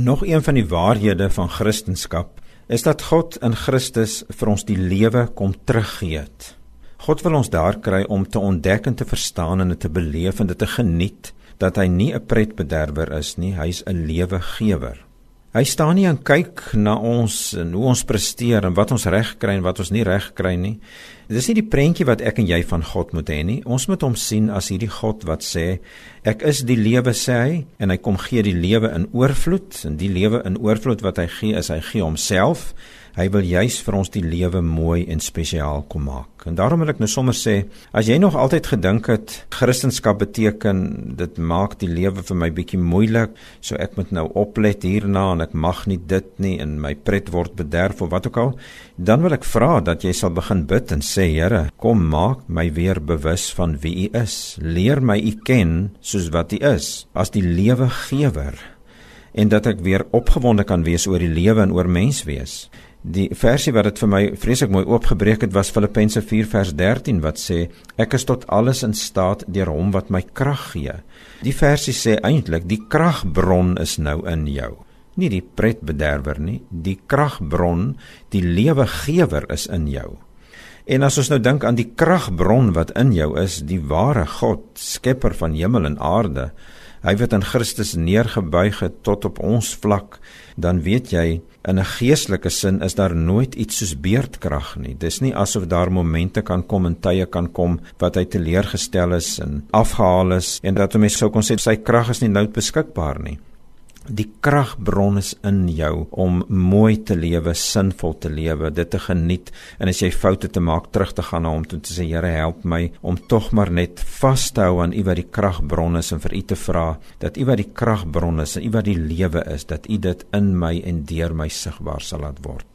Nog een van die waarhede van Christendom is dat God in Christus vir ons die lewe kom teruggee het. God wil ons daar kry om te ontdek en te verstaan en te beleef en dit te geniet dat hy nie 'n pretbederwer is nie, hy's 'n lewegewer. Hy staan nie en kyk na ons en hoe ons presteer en wat ons reg kry en wat ons nie reg kry nie. Dit is nie die prentjie wat ek en jy van God moet hê nie. Ons moet hom sien as hierdie God wat sê ek is die lewe sê hy en hy kom gee die lewe in oorvloed en die lewe in oorvloed wat hy gee is hy gee homself Hy wil juis vir ons die lewe mooi en spesiaal kom maak. En daarom wil ek nou sommer sê, as jy nog altyd gedink het Christendom beteken dit maak die lewe vir my bietjie moeilik, so ek moet nou oplet hierna en ek mag nie dit nie en my pret word bederf of wat ook al, dan wil ek vra dat jy sal begin bid en sê Here, kom maak my weer bewus van wie U is. Leer my U ken soos wat U is, as die lewegewer en dat ek weer opgewonde kan wees oor die lewe en oor menswees. Die versie wat dit vir my vreeslik mooi oopgebreek het was Filippense 4 vers 13 wat sê ek is tot alles in staat deur hom wat my krag gee. Die versie sê eintlik die kragbron is nou in jou. Nie die pretbederwer nie, die kragbron, die lewegewer is in jou. En as ons nou dink aan die kragbron wat in jou is, die ware God, skepper van hemel en aarde, hy wat in Christus neergebuig het tot op ons vlak, dan weet jy in 'n geestelike sin is daar nooit iets soos beerdkrag nie. Dis nie asof daar momente kan kom en tye kan kom wat hy teleurgestel is en afgehaal is en dat 'n mens sou kon sê sy krag is nie nou beskikbaar nie. Die kragbron is in jou om mooi te lewe, sinvol te lewe, dit te geniet en as jy foute te maak, terug te gaan na hom toe te sê Here, help my om tog maar net vas te hou aan U wat die kragbron is en vir U te vra dat U wat die kragbron is en U wat die lewe is, dat U dit in my en deur my sigbaar sal laat word.